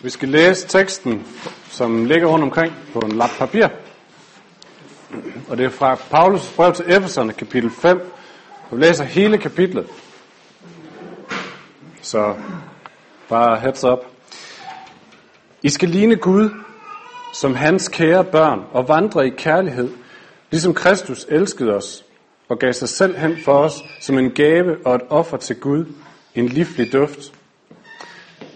Vi skal læse teksten, som ligger rundt omkring på en lap papir. Og det er fra Paulus brev til Efeserne, kapitel 5. Vi læser hele kapitlet. Så bare heads up. I skal ligne Gud som hans kære børn og vandre i kærlighed, ligesom Kristus elskede os og gav sig selv hen for os som en gave og et offer til Gud, en livlig duft.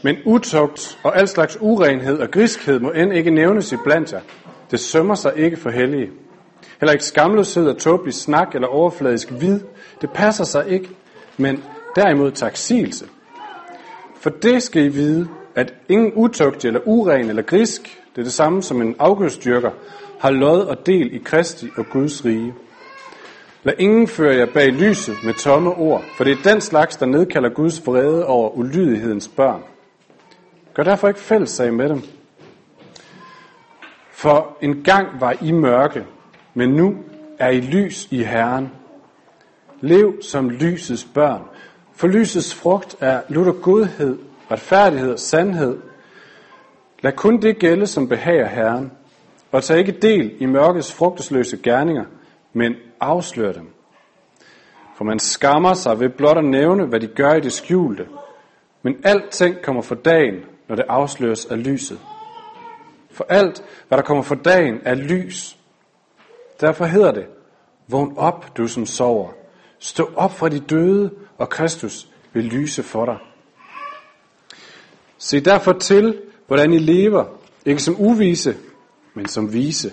Men utugt og al slags urenhed og griskhed må end ikke nævnes i blandt jer. Det sømmer sig ikke for hellige. Heller ikke skamløshed og tåbelig snak eller overfladisk vid. Det passer sig ikke, men derimod taksigelse. For det skal I vide, at ingen utugt eller uren eller grisk, det er det samme som en afgudstyrker, har lod og del i Kristi og Guds rige. Lad ingen føre jer bag lyset med tomme ord, for det er den slags, der nedkalder Guds vrede over ulydighedens børn. Gør derfor ikke fællessag med dem. For en gang var I mørke, men nu er I lys i Herren. Lev som lysets børn, for lysets frugt er lutter godhed, retfærdighed og sandhed. Lad kun det gælde, som behager Herren, og tag ikke del i mørkets frugtesløse gerninger, men afslør dem. For man skammer sig ved blot at nævne, hvad de gør i det skjulte. Men alting kommer for dagen, når det afsløres af lyset. For alt, hvad der kommer for dagen, er lys. Derfor hedder det, vågn op, du som sover. Stå op fra de døde, og Kristus vil lyse for dig. Se derfor til, hvordan I lever, ikke som uvise, men som vise.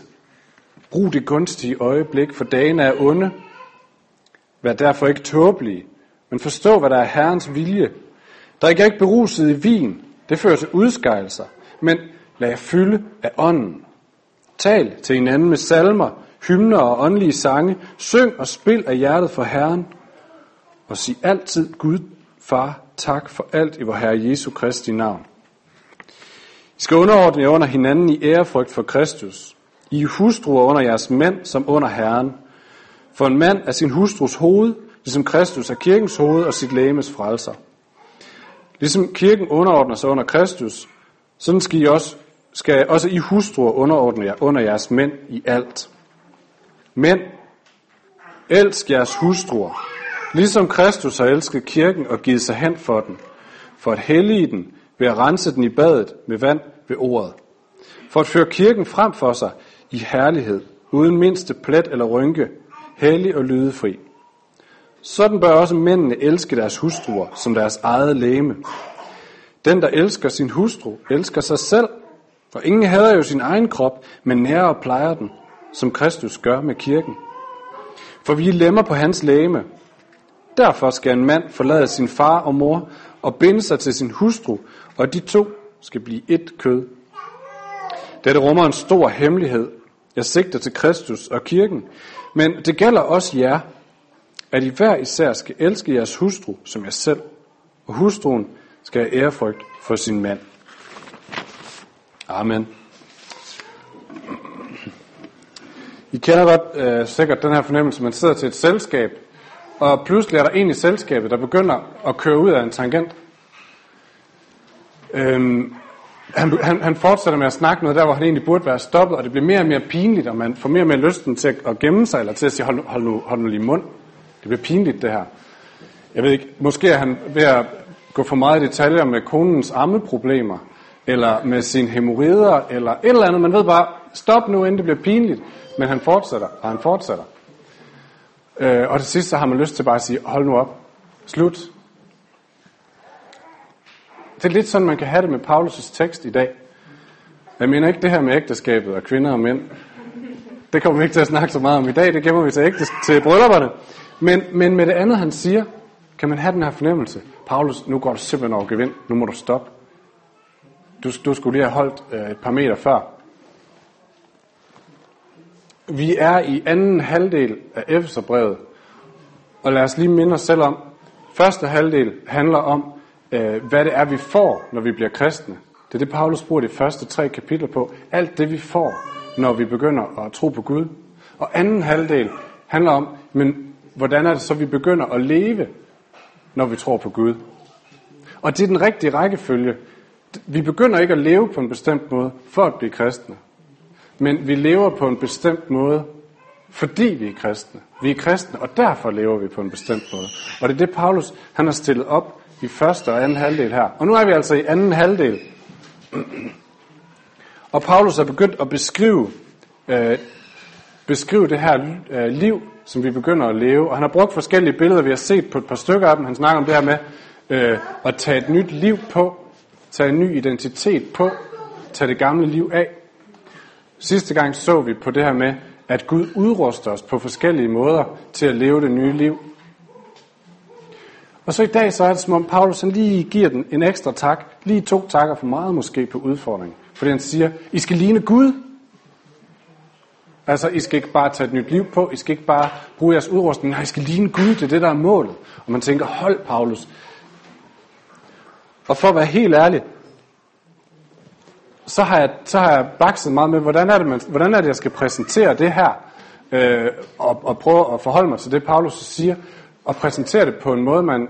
Brug det gunstige øjeblik, for dagen er onde. Vær derfor ikke tåbelige, men forstå, hvad der er Herrens vilje. Der er ikke beruset i vin, det fører til udskejelser, men lad jer fylde af ånden. Tal til hinanden med salmer, hymner og åndelige sange. Syng og spil af hjertet for Herren. Og sig altid Gud, Far, tak for alt i vor Herre Jesu Kristi navn. I skal underordne jer under hinanden i ærefrygt for Kristus. I hustruer under jeres mænd som under Herren. For en mand er sin hustrus hoved, ligesom Kristus er kirkens hoved og sit lægemes frelser. Ligesom kirken underordner sig under Kristus, sådan skal, I også, skal også I hustruer underordne jer under jeres mænd i alt. Mænd, elsk jeres hustruer, ligesom Kristus har elsket kirken og givet sig hen for den, for at hellige den ved at rense den i badet med vand ved ordet. For at føre kirken frem for sig i herlighed, uden mindste plet eller rynke, hellig og lydefri. Sådan bør også mændene elske deres hustruer som deres eget læme. Den, der elsker sin hustru, elsker sig selv, For ingen hader jo sin egen krop, men nærer og plejer den, som Kristus gør med kirken. For vi er lemmer på hans læme. Derfor skal en mand forlade sin far og mor og binde sig til sin hustru, og de to skal blive ét kød. Dette rummer en stor hemmelighed. Jeg sigter til Kristus og kirken, men det gælder også jer, at I hver især skal elske jeres hustru som jer selv, og hustruen skal have ærefrygt for sin mand. Amen. I kender godt øh, sikkert den her fornemmelse, man sidder til et selskab, og pludselig er der en i selskabet, der begynder at køre ud af en tangent. Øhm, han, han, han fortsætter med at snakke noget der, hvor han egentlig burde være stoppet, og det bliver mere og mere pinligt, og man får mere og mere lysten til at, at gemme sig, eller til at sige, hold, hold, nu, hold nu lige mund. Det bliver pinligt, det her. Jeg ved ikke, måske er han ved at gå for meget i detaljer med konens ammeproblemer, eller med sine hemorrider, eller et eller andet. Man ved bare, stop nu, inden det bliver pinligt. Men han fortsætter, og han fortsætter. Øh, og til sidst så har man lyst til bare at sige, hold nu op, slut. Det er lidt sådan, man kan have det med Paulus' tekst i dag. Jeg mener ikke det her med ægteskabet og kvinder og mænd. Det kommer vi ikke til at snakke så meget om i dag, det gemmer vi til, ægtes- til bryllupperne. Men, men med det andet, han siger, kan man have den her fornemmelse. Paulus, nu går du simpelthen over gevind. Nu må du stoppe. Du, du skulle lige have holdt øh, et par meter før. Vi er i anden halvdel af Efeserbrevet. Og lad os lige minde os selv om, første halvdel handler om, øh, hvad det er, vi får, når vi bliver kristne. Det er det, Paulus bruger de første tre kapitler på. Alt det, vi får, når vi begynder at tro på Gud. Og anden halvdel handler om, men hvordan er det så, vi begynder at leve, når vi tror på Gud. Og det er den rigtige rækkefølge, Vi begynder ikke at leve på en bestemt måde for at blive kristne. Men vi lever på en bestemt måde, fordi vi er kristne. Vi er kristne, og derfor lever vi på en bestemt måde. Og det er det, Paulus han har stillet op i første og anden halvdel her. Og nu er vi altså i anden halvdel. Og Paulus har begyndt at beskrive, øh, beskrive det her øh, liv, som vi begynder at leve. Og han har brugt forskellige billeder, vi har set på et par stykker af dem. Han snakker om det her med øh, at tage et nyt liv på, tage en ny identitet på, tage det gamle liv af. Sidste gang så vi på det her med, at Gud udruster os på forskellige måder til at leve det nye liv. Og så i dag, så er det som om Paulus han lige giver den en ekstra tak, lige to takker for meget måske på udfordringen. Fordi han siger, I skal ligne Gud. Altså, I skal ikke bare tage et nyt liv på, I skal ikke bare bruge jeres udrustning, nej, I skal ligne Gud, det er det, der er målet. Og man tænker, hold Paulus. Og for at være helt ærlig, så har jeg, så har jeg bakset meget med, hvordan er det, man, hvordan er det jeg skal præsentere det her, øh, og, og prøve at forholde mig til det, Paulus siger, og præsentere det på en måde, man,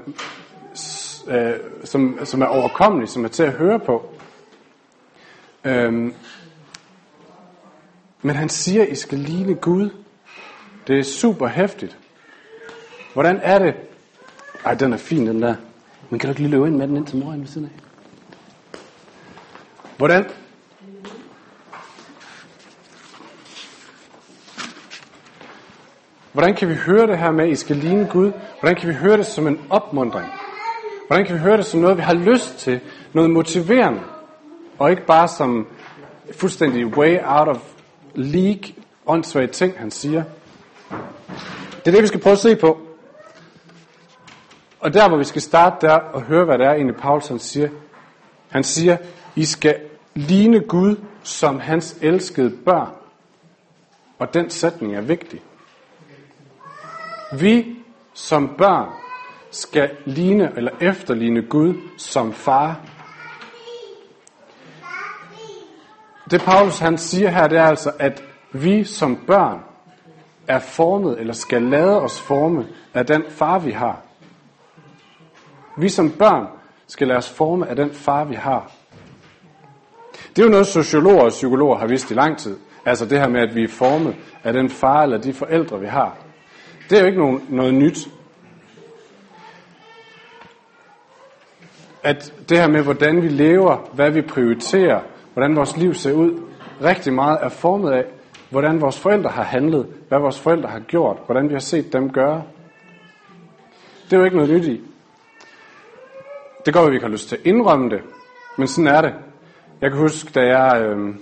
øh, som, som er overkommelig, som er til at høre på. Øh, men han siger, I skal ligne Gud. Det er super hæftigt. Hvordan er det? Ej, den er fin, den der. Men kan du ikke lige løbe ind med den ind til morgen ved siden af? Hvordan, Hvordan kan vi høre det her med, at I skal ligne Gud? Hvordan kan vi høre det som en opmundring? Hvordan kan vi høre det som noget, vi har lyst til? Noget motiverende? Og ikke bare som fuldstændig way out of leak, åndssvage ting, han siger. Det er det, vi skal prøve at se på. Og der, hvor vi skal starte der og høre, hvad det er egentlig Paulus han siger. Han siger, I skal ligne Gud som hans elskede børn. Og den sætning er vigtig. Vi som børn skal ligne eller efterligne Gud som far. Det Paulus han siger her, det er altså, at vi som børn er formet, eller skal lade os forme af den far, vi har. Vi som børn skal lade os forme af den far, vi har. Det er jo noget, sociologer og psykologer har vidst i lang tid. Altså det her med, at vi er formet af den far eller de forældre, vi har. Det er jo ikke nogen, noget nyt. At det her med, hvordan vi lever, hvad vi prioriterer, hvordan vores liv ser ud, rigtig meget er formet af, hvordan vores forældre har handlet, hvad vores forældre har gjort, hvordan vi har set dem gøre. Det er jo ikke noget nyt i. Det går, at vi ikke har lyst til at indrømme det, men sådan er det. Jeg kan huske, da jeg, øh,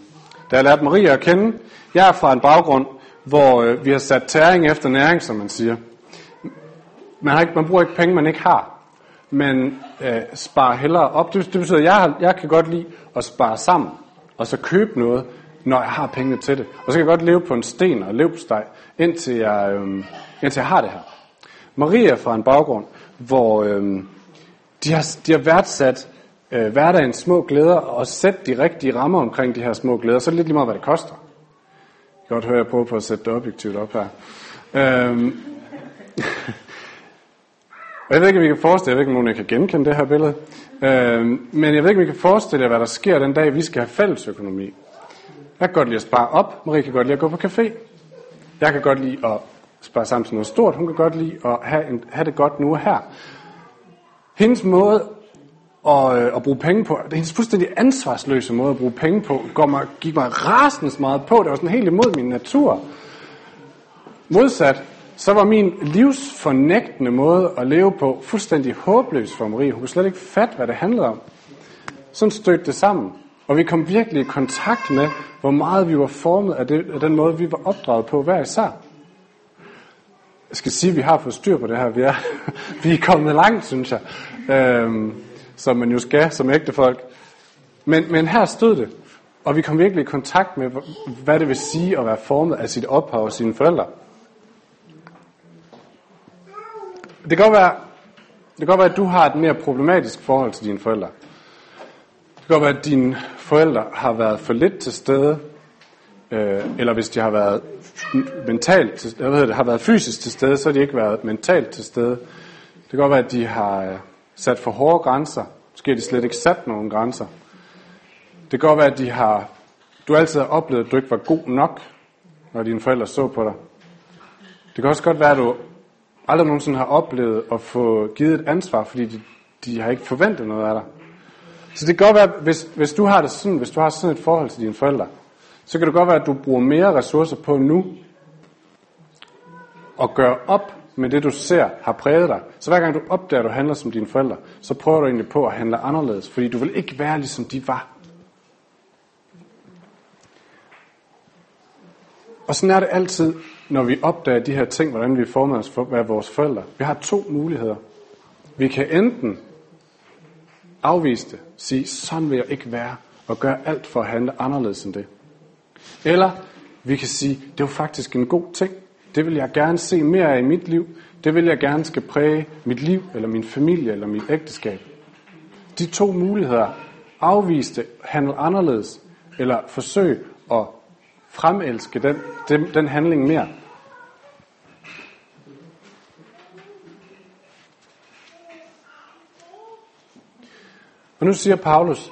da jeg lærte Maria at kende, jeg er fra en baggrund, hvor øh, vi har sat tæring efter næring, som man siger. Man, har ikke, man bruger ikke penge, man ikke har, men øh, sparer hellere op. Det, det betyder, at jeg, har, jeg kan godt lide at spare sammen, og så købe noget, når jeg har pengene til det. Og så kan jeg godt leve på en sten og levsteg, indtil jeg, øh, indtil jeg har det her. Maria fra en baggrund, hvor øh, de, har, de har værdsat øh, hverdagens små glæder og sætte de rigtige rammer omkring de her små glæder, så er det lidt lige meget, hvad det koster godt høre, at jeg prøver på at sætte det objektivt op her. Øhm. jeg ved ikke, om I kan forestille jeg ved ikke, om nogen kan genkende det her billede. Øh, men jeg ved ikke, om I kan forestille jer, hvad der sker den dag, vi skal have fælles økonomi. Jeg kan godt lide at spare op. Marie kan godt lide at gå på café. Jeg kan godt lide at spare sammen til noget stort. Hun kan godt lide at have, en, have det godt nu og her. Hendes måde at, øh, at bruge penge på. Det er hendes fuldstændig ansvarsløse måde at bruge penge på. Går mig, gik mig rasende meget på. Det var sådan helt imod min natur. Modsat, så var min livsfornægtende måde at leve på fuldstændig håbløs for Marie. Hun kunne slet ikke fatte, hvad det handlede om. Sådan stødte det sammen. Og vi kom virkelig i kontakt med, hvor meget vi var formet af, det, af den måde, vi var opdraget på hver især. Jeg skal sige, at vi har fået styr på det her. Vi er, vi er kommet langt, synes jeg. Øhm, som man jo skal som ægtefolk. Men, men her stod det, og vi kom virkelig i kontakt med, hvad det vil sige at være formet af sit ophav og sine forældre. Det kan godt være, det kan godt være, at du har et mere problematisk forhold til dine forældre. Det kan godt være, at dine forældre har været for lidt til stede, øh, eller hvis de har været mentalt til, jeg ved det, har været fysisk til stede, så har de ikke været mentalt til stede. Det kan godt være, at de har øh, sat for hårde grænser. Måske har de slet ikke sat nogen grænser. Det kan godt være, at de har, du altid har oplevet, at du ikke var god nok, når dine forældre så på dig. Det kan også godt være, at du aldrig nogensinde har oplevet at få givet et ansvar, fordi de, de har ikke forventet noget af dig. Så det kan godt være, hvis, hvis du har det sådan, hvis du har sådan et forhold til dine forældre, så kan det godt være, at du bruger mere ressourcer på nu at gøre op med det, du ser har præget dig. Så hver gang du opdager, at du handler som dine forældre, så prøver du egentlig på at handle anderledes, fordi du vil ikke være ligesom de var. Og sådan er det altid, når vi opdager de her ting, hvordan vi former os for at være vores forældre. Vi har to muligheder. Vi kan enten afvise det, sige, sådan vil jeg ikke være, og gøre alt for at handle anderledes end det. Eller vi kan sige, det er faktisk en god ting. Det vil jeg gerne se mere af i mit liv. Det vil jeg gerne skal præge mit liv, eller min familie, eller mit ægteskab. De to muligheder, afvise det, handle anderledes, eller forsøg at fremelske den, den, den handling mere. Og nu siger Paulus,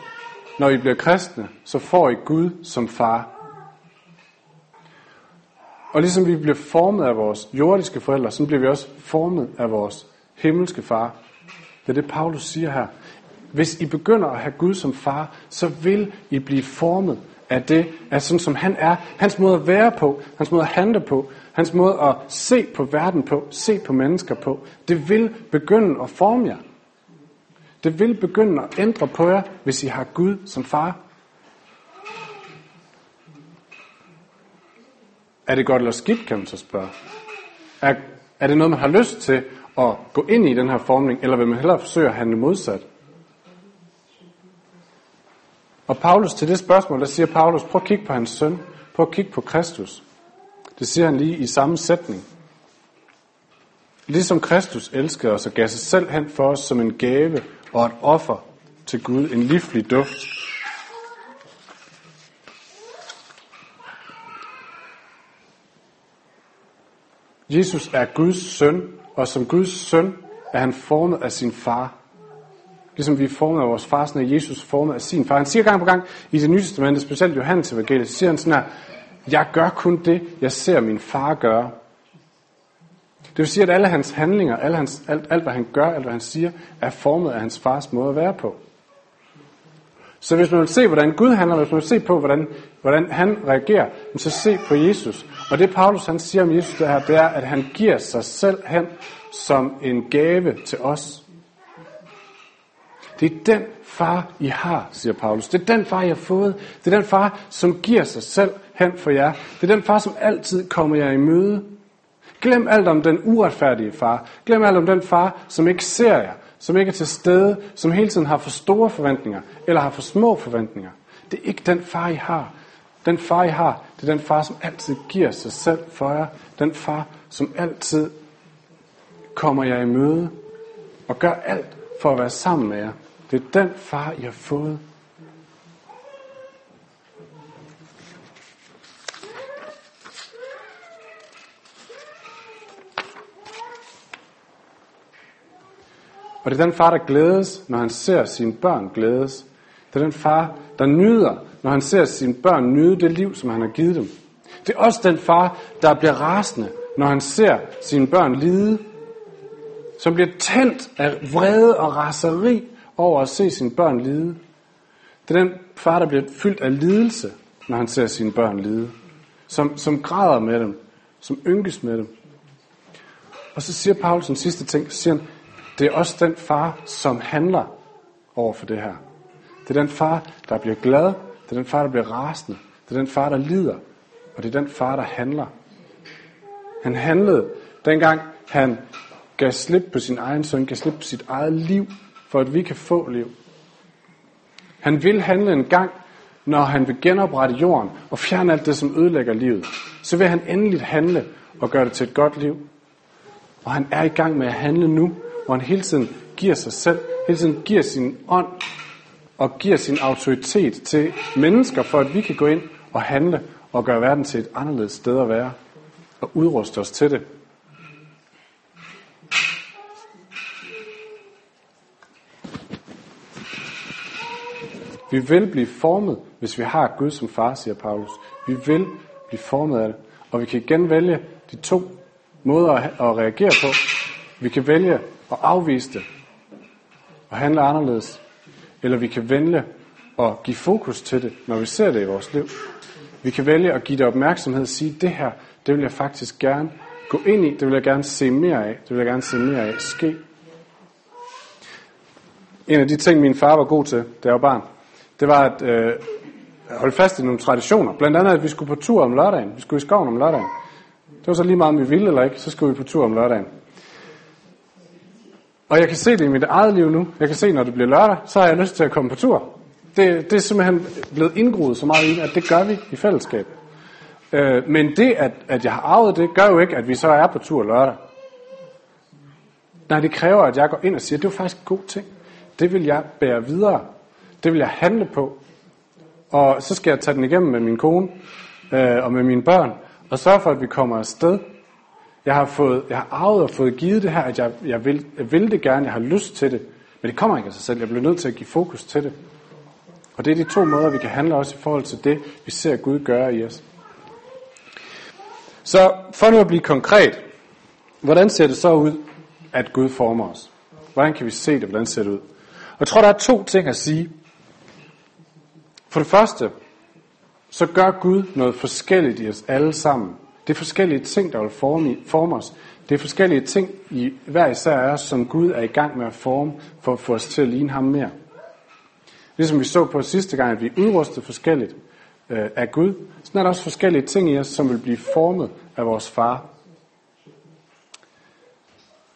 når I bliver kristne, så får I Gud som far. Og ligesom vi bliver formet af vores jordiske forældre, så bliver vi også formet af vores himmelske far. Det er det, Paulus siger her. Hvis I begynder at have Gud som far, så vil I blive formet af det, af sådan som han er. Hans måde at være på, hans måde at handle på, hans måde at se på verden på, se på mennesker på. Det vil begynde at forme jer. Det vil begynde at ændre på jer, hvis I har Gud som far. Er det godt eller skidt, kan man så spørge. Er, er det noget, man har lyst til at gå ind i den her formning, eller vil man hellere forsøge at handle modsat? Og Paulus til det spørgsmål, der siger Paulus, prøv at kigge på hans søn. Prøv at kigge på Kristus. Det siger han lige i samme sætning. Ligesom Kristus elskede os og gav sig selv hen for os som en gave og et offer til Gud, en livlig duft. Jesus er Guds søn, og som Guds søn er han formet af sin far. Ligesom vi er formet af vores far, sådan er Jesus formet af sin far. Han siger gang på gang i det nye testamente, specielt Johannes evangeliet, så siger han sådan her, jeg gør kun det, jeg ser min far gøre. Det vil sige, at alle hans handlinger, alle hans, alt, alt hvad han gør, alt hvad han siger, er formet af hans fars måde at være på. Så hvis man vil se, hvordan Gud handler, hvis man vil se på, hvordan, hvordan han reagerer, så se på Jesus. Og det Paulus han siger om Jesus det her, det er, at han giver sig selv hen som en gave til os. Det er den far, I har, siger Paulus. Det er den far, I har fået. Det er den far, som giver sig selv hen for jer. Det er den far, som altid kommer jer i møde. Glem alt om den uretfærdige far. Glem alt om den far, som ikke ser jer, som ikke er til stede, som hele tiden har for store forventninger, eller har for små forventninger. Det er ikke den far, I har. Den far, I har, det er den far, som altid giver sig selv for jer. Den far, som altid kommer jer i møde og gør alt for at være sammen med jer. Det er den far, I har fået. Og det er den far, der glædes, når han ser sine børn glædes. Det er den far, der nyder, når han ser sine børn nyde det liv, som han har givet dem. Det er også den far, der bliver rasende, når han ser sine børn lide. Som bliver tændt af vrede og raseri over at se sine børn lide. Det er den far, der bliver fyldt af lidelse, når han ser sine børn lide. Som, som græder med dem. Som ynkes med dem. Og så siger Paulus den sidste ting. Så siger han, det er også den far, som handler over for det her. Det er den far, der bliver glad. Det er den far, der bliver rasende. Det er den far, der lider. Og det er den far, der handler. Han handlede, dengang han gav slip på sin egen søn, gav slip på sit eget liv, for at vi kan få liv. Han vil handle en gang, når han vil genoprette jorden og fjerne alt det, som ødelægger livet. Så vil han endelig handle og gøre det til et godt liv. Og han er i gang med at handle nu, hvor han hele tiden giver sig selv, hele tiden giver sin ånd og giver sin autoritet til mennesker, for at vi kan gå ind og handle og gøre verden til et anderledes sted at være og udruste os til det. Vi vil blive formet, hvis vi har Gud som far, siger Paulus. Vi vil blive formet af det. Og vi kan igen vælge de to måder at reagere på. Vi kan vælge at afvise det og handle anderledes. Eller vi kan vælge at give fokus til det, når vi ser det i vores liv. Vi kan vælge at give det opmærksomhed og sige, det her, det vil jeg faktisk gerne gå ind i, det vil jeg gerne se mere af, det vil jeg gerne se mere af ske. En af de ting, min far var god til, da jeg var barn, det var at øh, holde fast i nogle traditioner. Blandt andet, at vi skulle på tur om lørdagen. Vi skulle i skoven om lørdagen. Det var så lige meget, om vi ville eller ikke, så skulle vi på tur om lørdagen. Og jeg kan se det i mit eget liv nu. Jeg kan se, når det bliver lørdag, så har jeg lyst til at komme på tur. Det, det er simpelthen blevet indgroet så meget i, at det gør vi i fællesskab. Øh, men det, at, at jeg har arvet det, gør jo ikke, at vi så er på tur lørdag. Nej, det kræver, at jeg går ind og siger, at det er faktisk en god ting. Det vil jeg bære videre. Det vil jeg handle på. Og så skal jeg tage den igennem med min kone øh, og med mine børn, og sørge for, at vi kommer afsted. Jeg har, fået, jeg har arvet og fået givet det her, at jeg, jeg, vil, jeg vil det gerne, jeg har lyst til det. Men det kommer ikke af sig selv. Jeg bliver nødt til at give fokus til det. Og det er de to måder, vi kan handle også i forhold til det, vi ser Gud gøre i os. Så for nu at blive konkret, hvordan ser det så ud, at Gud former os? Hvordan kan vi se det? Hvordan ser det ud? Og jeg tror, der er to ting at sige. For det første, så gør Gud noget forskelligt i os alle sammen. Det er forskellige ting, der vil forme, forme os. Det er forskellige ting i hver især af os, som Gud er i gang med at forme, for at få os til at ligne ham mere. Ligesom vi så på sidste gang, at vi udrustede forskelligt øh, af Gud, så er der også forskellige ting i os, som vil blive formet af vores far.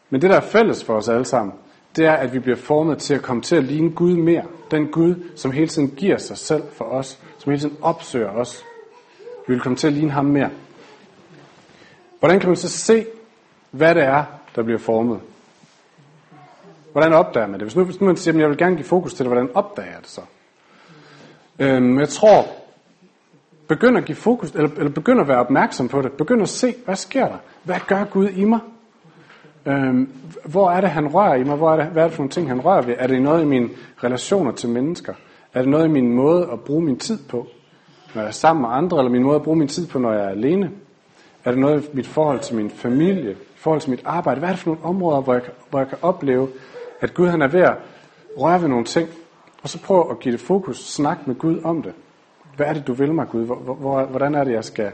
Men det, der er fælles for os alle sammen, det er, at vi bliver formet til at komme til at ligne Gud mere. Den Gud, som hele tiden giver sig selv for os, som hele tiden opsøger os. Vi vil komme til at ligne ham mere. Hvordan kan man så se, hvad det er, der bliver formet? Hvordan opdager man det? Hvis nu, hvis nu man siger, at jeg vil gerne give fokus til det, hvordan opdager jeg det så? Øhm, jeg tror, begynd at give fokus, eller, eller begynd at være opmærksom på det. Begynd at se, hvad sker der? Hvad gør Gud i mig? Øhm, hvor er det, han rører i mig? Hvor er det, hvad er det for nogle ting, han rører ved? Er det noget i mine relationer til mennesker? Er det noget i min måde at bruge min tid på? Når jeg er sammen med andre, eller min måde at bruge min tid på, når jeg er alene? Er det noget i mit forhold til min familie? I forhold til mit arbejde? Hvad er det for nogle områder, hvor jeg, hvor jeg kan opleve, at Gud han er ved at røre ved nogle ting? Og så prøv at give det fokus. Snak med Gud om det. Hvad er det, du vil mig, Gud? Hvor, hvor, hvordan er det, jeg skal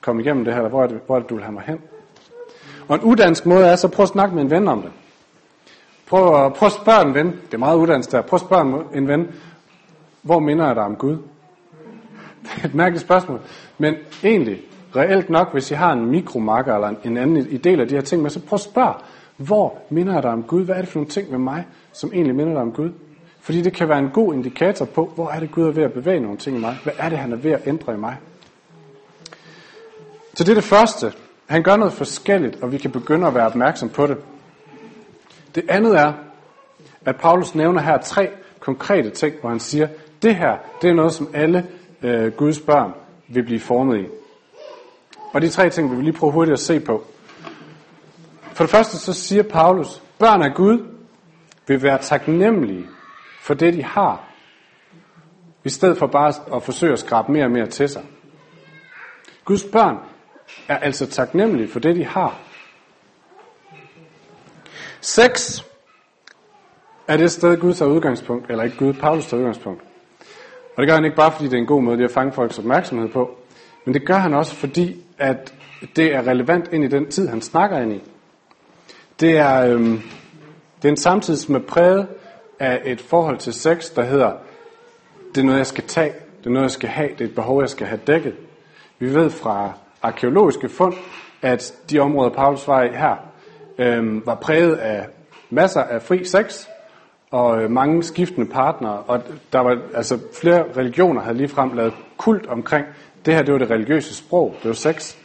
komme igennem det her? Eller hvor er det, hvor er det du vil have mig hen? Og en udansk måde er så prøv at snakke med en ven om det. Prøv, at, prøv at spørge en ven. Det er meget udansk der. Prøv at spørge en ven. Hvor minder jeg dig om Gud? Det er et mærkeligt spørgsmål. Men egentlig, reelt nok, hvis I har en mikromarker eller en anden i del af de her ting, men så prøv at spørge, hvor minder jeg dig om Gud? Hvad er det for nogle ting med mig, som egentlig minder dig om Gud? Fordi det kan være en god indikator på, hvor er det Gud er ved at bevæge nogle ting i mig? Hvad er det, han er ved at ændre i mig? Så det er det første. Han gør noget forskelligt, og vi kan begynde at være opmærksom på det. Det andet er, at Paulus nævner her tre konkrete ting, hvor han siger, det her, det er noget, som alle øh, Guds børn vil blive formet i. Og de tre ting vil vi lige prøve hurtigt at se på. For det første så siger Paulus, børn af Gud vil være taknemmelige for det, de har, i stedet for bare at forsøge at skrabe mere og mere til sig. Guds børn er altså taknemmelige for det, de har. Sex er det sted, Gud tager udgangspunkt, eller ikke Gud, Paulus tager udgangspunkt. Og det gør han ikke bare, fordi det er en god måde at fange folks opmærksomhed på, men det gør han også, fordi at det er relevant ind i den tid, han snakker ind i. Det er, øhm, det er en samtid, som er præget af et forhold til sex, der hedder, det er noget, jeg skal tage, det er noget, jeg skal have, det er et behov, jeg skal have dækket. Vi ved fra arkeologiske fund, at de områder, Paulus var i her, øh, var præget af masser af fri sex, og øh, mange skiftende partnere, og der var altså flere religioner havde ligefrem lavet kult omkring, det her det var det religiøse sprog, det var sex.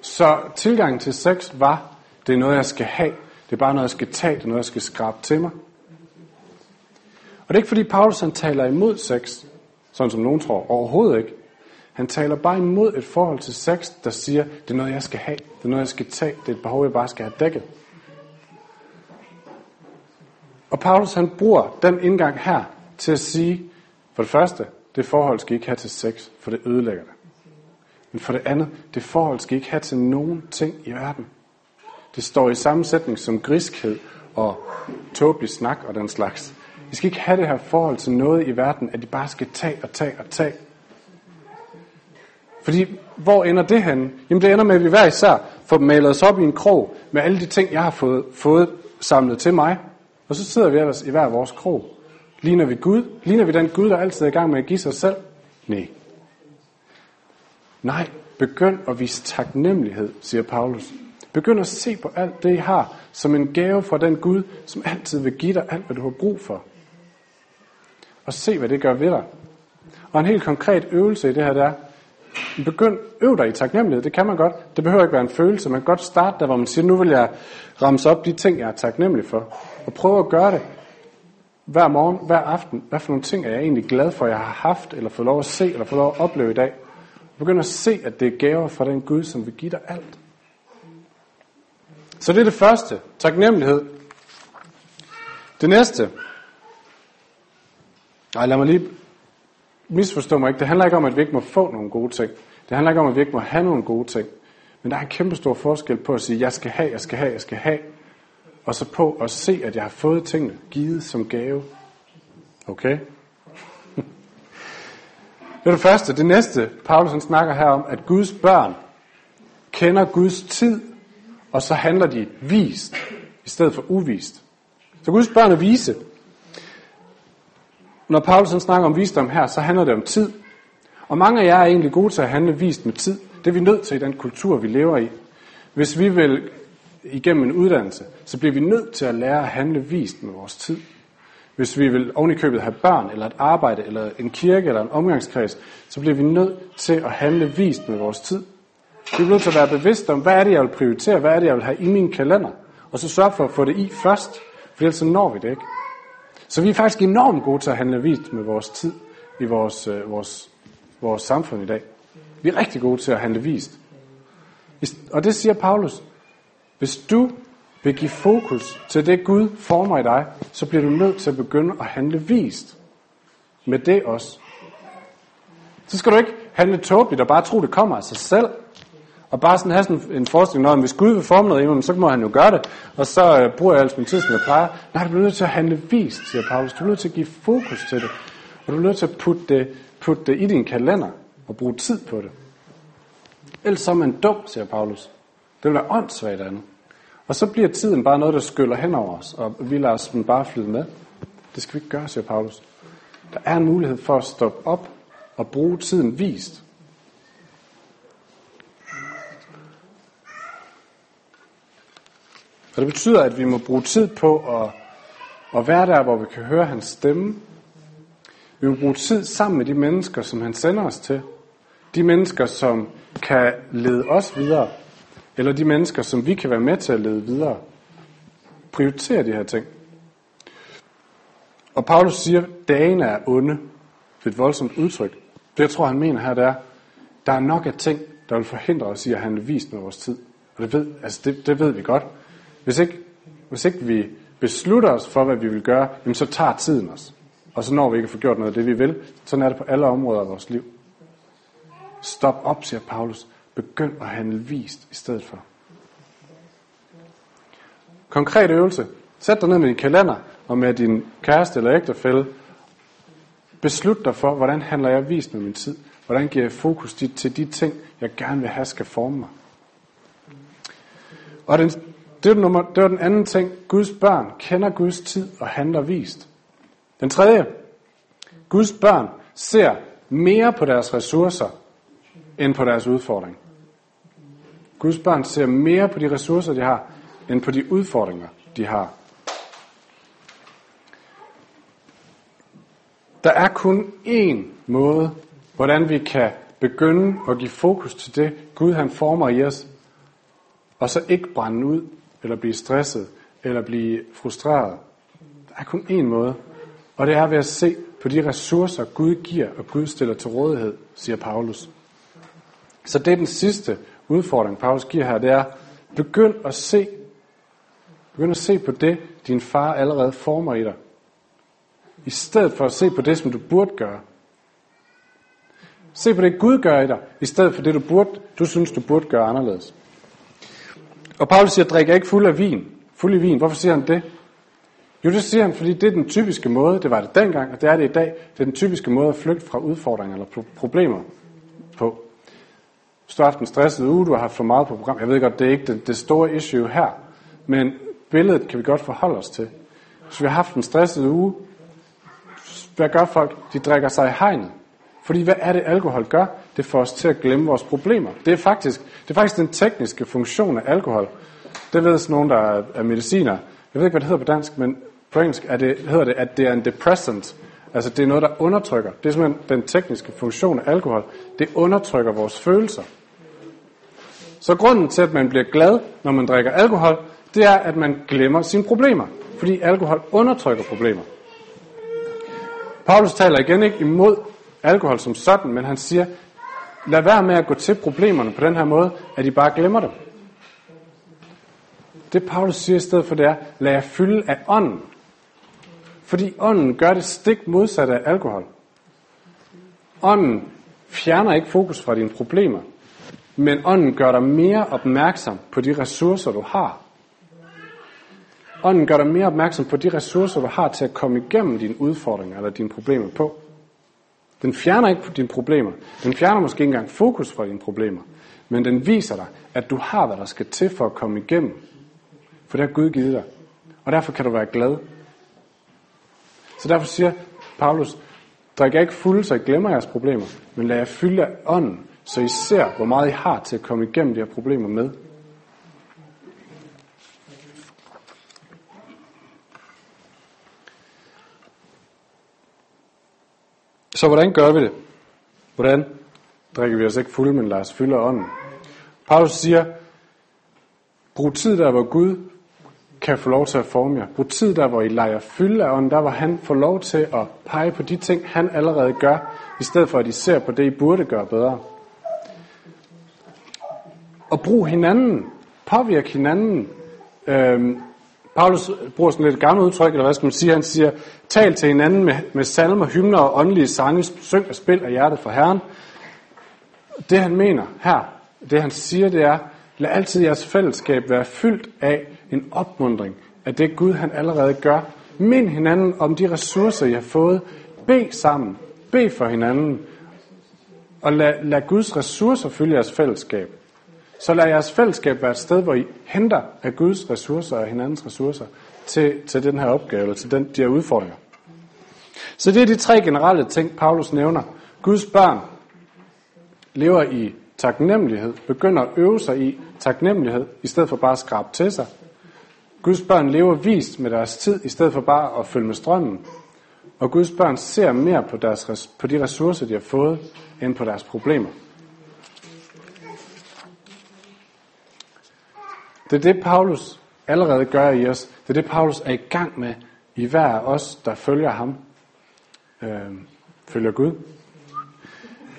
Så tilgangen til sex var, det er noget, jeg skal have, det er bare noget, jeg skal tage, det er noget, jeg skal skrabe til mig. Og det er ikke fordi Paulus han taler imod sex, sådan som nogen tror, overhovedet ikke. Han taler bare imod et forhold til sex, der siger, det er noget, jeg skal have, det er noget, jeg skal tage, det er et behov, jeg bare skal have dækket. Og Paulus han bruger den indgang her til at sige, For det første, det forhold skal I ikke have til sex, for det ødelægger det. Men for det andet, det forhold skal I ikke have til nogen ting i verden. Det står i sammensætning som griskhed og tåbelig snak og den slags. Vi skal ikke have det her forhold til noget i verden, at I bare skal tage og tage og tage. Fordi, hvor ender det henne? Jamen det ender med, at vi hver især får malet os op i en krog med alle de ting, jeg har fået, fået samlet til mig. Og så sidder vi ellers i hver vores krog. Ligner vi Gud? Ligner vi den Gud, der altid er i gang med at give sig selv? Nej. Nej, begynd at vise taknemmelighed, siger Paulus. Begynd at se på alt det, I har, som en gave fra den Gud, som altid vil give dig alt, hvad du har brug for. Og se, hvad det gør ved dig. Og en helt konkret øvelse i det her, der er, begynd, øv dig i taknemmelighed. Det kan man godt. Det behøver ikke være en følelse. Man kan godt starte der, hvor man siger, nu vil jeg ramse op de ting, jeg er taknemmelig for. Og prøve at gøre det hver morgen, hver aften. Hvad for nogle ting er jeg egentlig glad for, jeg har haft, eller fået lov at se, eller fået lov at opleve i dag. Begynd at se, at det er gaver fra den Gud, som vil give dig alt. Så det er det første. Taknemmelighed. Det næste. Nej, lad mig lige misforstå mig ikke. Det handler ikke om, at vi ikke må få nogle gode ting. Det handler ikke om, at vi ikke må have nogle gode ting. Men der er en kæmpe stor forskel på at sige, jeg skal have, jeg skal have, jeg skal have. Og så på at se, at jeg har fået tingene givet som gave. Okay? Det er det første. Det næste, Paulus han snakker her om, at Guds børn kender Guds tid, og så handler de vist, i stedet for uvist. Så Guds børn er vise. Når Paulus snakker om visdom her, så handler det om tid. Og mange af jer er egentlig gode til at handle vist med tid. Det er vi nødt til i den kultur, vi lever i. Hvis vi vil igennem en uddannelse, så bliver vi nødt til at lære at handle vist med vores tid. Hvis vi vil ovenikøbet have børn, eller et arbejde, eller en kirke, eller en omgangskreds, så bliver vi nødt til at handle vist med vores tid. Vi bliver nødt til at være bevidste om, hvad er det, jeg vil prioritere, hvad er det, jeg vil have i min kalender, og så sørge for at få det i først, for ellers så når vi det ikke. Så vi er faktisk enormt gode til at handle vist med vores tid i vores, øh, vores, vores samfund i dag. Vi er rigtig gode til at handle vist. Og det siger Paulus. Hvis du vil give fokus til det Gud former i dig, så bliver du nødt til at begynde at handle vist med det også. Så skal du ikke handle tåbeligt og bare tro, det kommer af sig selv. Og bare sådan have sådan en forestilling om, hvis Gud vil forme noget i mig, så må han jo gøre det. Og så øh, bruger jeg altså min tid, som jeg plejer. Nej, du bliver nødt til at handle vist, siger Paulus. Du bliver nødt til at give fokus til det. Og du bliver nødt til at putte det, putte det i din kalender og bruge tid på det. Ellers så er man dum, siger Paulus. Det vil være åndssvagt andet. Og så bliver tiden bare noget, der skyller hen over os, og vi lader os bare flyde med. Det skal vi ikke gøre, siger Paulus. Der er en mulighed for at stoppe op og bruge tiden vist. Og det betyder, at vi må bruge tid på at, at være der, hvor vi kan høre hans stemme. Vi må bruge tid sammen med de mennesker, som han sender os til. De mennesker, som kan lede os videre. Eller de mennesker, som vi kan være med til at lede videre. Prioritere de her ting. Og Paulus siger, at dagen er onde. Det er et voldsomt udtryk. Det jeg tror, han mener her, det er, der er nok af ting, der vil forhindre os i at handle vist med vores tid. Og det ved, altså det, det ved vi godt. Hvis ikke, hvis ikke vi beslutter os for, hvad vi vil gøre, jamen så tager tiden os. Og så når vi ikke at få gjort noget af det, vi vil. Sådan er det på alle områder af vores liv. Stop op, siger Paulus. Begynd at handle vist i stedet for. Konkret øvelse. Sæt dig ned med din kalender og med din kæreste eller ægtefælle. Beslut dig for, hvordan handler jeg vist med min tid. Hvordan giver jeg fokus til de ting, jeg gerne vil have, skal forme mig. Og den det var, nummer, det var den anden ting. Guds børn kender Guds tid og handler vist. Den tredje. Guds børn ser mere på deres ressourcer, end på deres udfordring. Guds børn ser mere på de ressourcer, de har, end på de udfordringer, de har. Der er kun én måde, hvordan vi kan begynde at give fokus til det, Gud han former i os, og så ikke brænde ud eller blive stresset, eller blive frustreret. Der er kun én måde, og det er ved at se på de ressourcer, Gud giver og Gud stiller til rådighed, siger Paulus. Så det er den sidste udfordring, Paulus giver her, det er, begynd at se, begynd at se på det, din far allerede former i dig. i stedet for at se på det, som du burde gøre. Se på det, Gud gør i dig, i stedet for det, du, burde, du synes, du burde gøre anderledes. Og Paulus siger, drik ikke fuld af vin. Fuld af vin. Hvorfor siger han det? Jo, det siger han, fordi det er den typiske måde, det var det dengang, og det er det i dag, det er den typiske måde at flygte fra udfordringer eller problemer på. Hvis du har haft en stresset uge, du har haft for meget på program, jeg ved godt, det er ikke det, det store issue her, men billedet kan vi godt forholde os til. Hvis vi har haft en stresset uge, hvad gør folk? De drikker sig i hegnet. Fordi hvad er det, alkohol gør? Det får os til at glemme vores problemer. Det er faktisk, det er faktisk den tekniske funktion af alkohol. Det ved sådan nogen, der er, er mediciner. Jeg ved ikke, hvad det hedder på dansk, men på engelsk er det, hedder det, at det er en depressant. Altså det er noget, der undertrykker. Det er simpelthen den tekniske funktion af alkohol. Det undertrykker vores følelser. Så grunden til, at man bliver glad, når man drikker alkohol, det er, at man glemmer sine problemer. Fordi alkohol undertrykker problemer. Paulus taler igen ikke imod alkohol som sådan, men han siger, lad være med at gå til problemerne på den her måde, at I bare glemmer dem. Det Paulus siger i stedet for det er, lad jer fylde af ånden. Fordi ånden gør det stik modsatte af alkohol. Ånden fjerner ikke fokus fra dine problemer, men ånden gør dig mere opmærksom på de ressourcer, du har. Ånden gør dig mere opmærksom på de ressourcer, du har til at komme igennem dine udfordringer eller dine problemer på. Den fjerner ikke dine problemer. Den fjerner måske ikke engang fokus fra dine problemer. Men den viser dig, at du har, hvad der skal til for at komme igennem. For det har Gud givet dig. Og derfor kan du være glad. Så derfor siger Paulus, drik ikke fuld, så I glemmer jeres problemer, men lad jer fylde af ånden, så I ser, hvor meget I har til at komme igennem de her problemer med. Så hvordan gør vi det? Hvordan drikker vi os ikke fuld, men lader os fylde ånden? Paulus siger, brug tid der, hvor Gud kan få lov til at forme jer. Brug tid der, hvor I leger fylde af ånden, der hvor han får lov til at pege på de ting, han allerede gør, i stedet for at I ser på det, I burde gøre bedre. Og brug hinanden. Påvirk hinanden. Øhm, Paulus bruger sådan lidt gammelt udtryk, eller hvad skal man sige, han siger, tal til hinanden med, med salmer, hymner og åndelige sange, syng og spil af hjertet for Herren. Det han mener her, det han siger, det er, lad altid jeres fællesskab være fyldt af en opmundring af det Gud han allerede gør. Mind hinanden om de ressourcer, I har fået. Be sammen. Be for hinanden. Og lad, lad Guds ressourcer fylde jeres fællesskab. Så lad jeres fællesskab være et sted, hvor I henter af Guds ressourcer og hinandens ressourcer til, til den her opgave, eller til den, de her udfordringer. Så det er de tre generelle ting, Paulus nævner. Guds børn lever i taknemmelighed, begynder at øve sig i taknemmelighed, i stedet for bare at skrabe til sig. Guds børn lever vist med deres tid, i stedet for bare at følge med strømmen. Og Guds børn ser mere på, deres, på de ressourcer, de har fået, end på deres problemer. Det er det, Paulus allerede gør i os. Det er det, Paulus er i gang med i hver af os, der følger ham. Øh, følger Gud.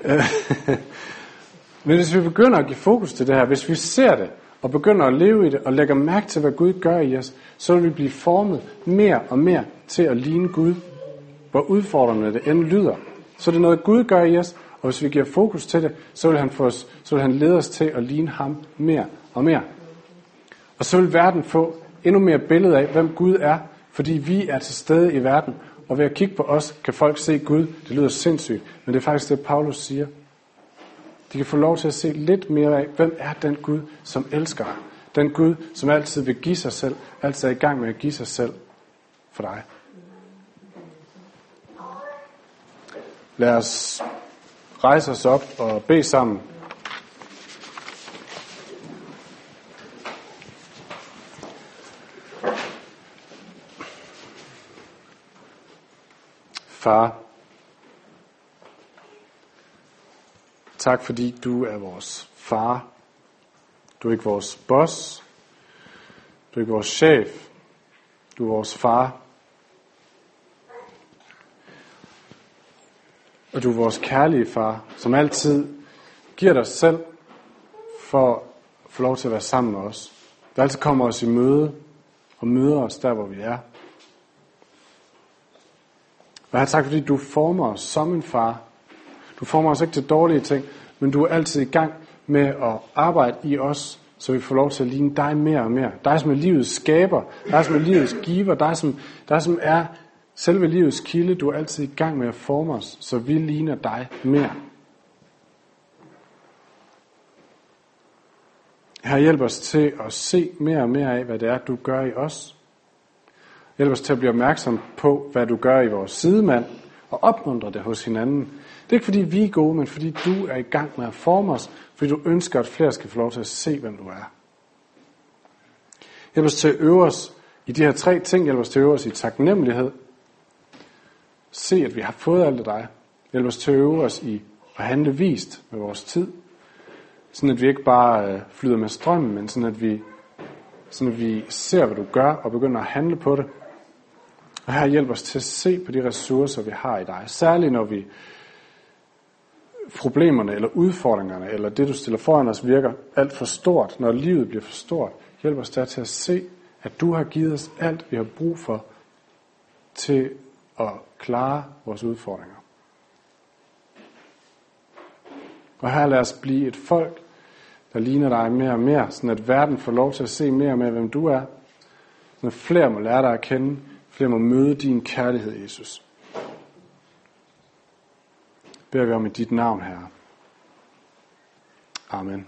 Øh, men hvis vi begynder at give fokus til det her, hvis vi ser det, og begynder at leve i det, og lægger mærke til, hvad Gud gør i os, så vil vi blive formet mere og mere til at ligne Gud. Hvor udfordrende det end lyder. Så det er noget, Gud gør i os, og hvis vi giver fokus til det, så vil han, få os, så vil han lede os til at ligne ham mere og mere. Og så vil verden få endnu mere billede af, hvem Gud er, fordi vi er til stede i verden. Og ved at kigge på os, kan folk se Gud. Det lyder sindssygt, men det er faktisk det, Paulus siger. De kan få lov til at se lidt mere af, hvem er den Gud, som elsker dig. Den Gud, som altid vil give sig selv, altid er i gang med at give sig selv for dig. Lad os rejse os op og bede sammen. Far, tak fordi du er vores far. Du er ikke vores boss. Du er ikke vores chef. Du er vores far. Og du er vores kærlige far, som altid giver dig selv for at få lov til at være sammen med os. Du altid kommer os i møde og møder os der, hvor vi er. Og her tak, fordi du former os som en far. Du former os ikke til dårlige ting, men du er altid i gang med at arbejde i os, så vi får lov til at ligne dig mere og mere. Dig, som er livets skaber, dig, som er livets giver, dig, som, dig, som er selve livets kilde. Du er altid i gang med at forme os, så vi ligner dig mere. Her hjælp os til at se mere og mere af, hvad det er, du gør i os. Hjælp os til at blive opmærksom på, hvad du gør i vores sidemand, og opmuntre det hos hinanden. Det er ikke fordi vi er gode, men fordi du er i gang med at forme os, fordi du ønsker, at flere skal få lov til at se, hvem du er. Hjælp os til at øve os i de her tre ting. Hjælp os til at øve os i taknemmelighed. Se, at vi har fået alt af dig. Hjælp os til at øve os i at handle vist med vores tid. Sådan at vi ikke bare øh, flyder med strømmen, men sådan at vi, sådan at vi ser, hvad du gør, og begynder at handle på det. Og her hjælp os til at se på de ressourcer, vi har i dig. Særligt når vi problemerne eller udfordringerne, eller det du stiller foran os, virker alt for stort, når livet bliver for stort. Hjælp os der til at se, at du har givet os alt, vi har brug for til at klare vores udfordringer. Og her lad os blive et folk, der ligner dig mere og mere, sådan at verden får lov til at se mere og mere, hvem du er. Så flere må lære dig at kende, flere må møde din kærlighed, Jesus. Beder vi om i dit navn, Herre. Amen.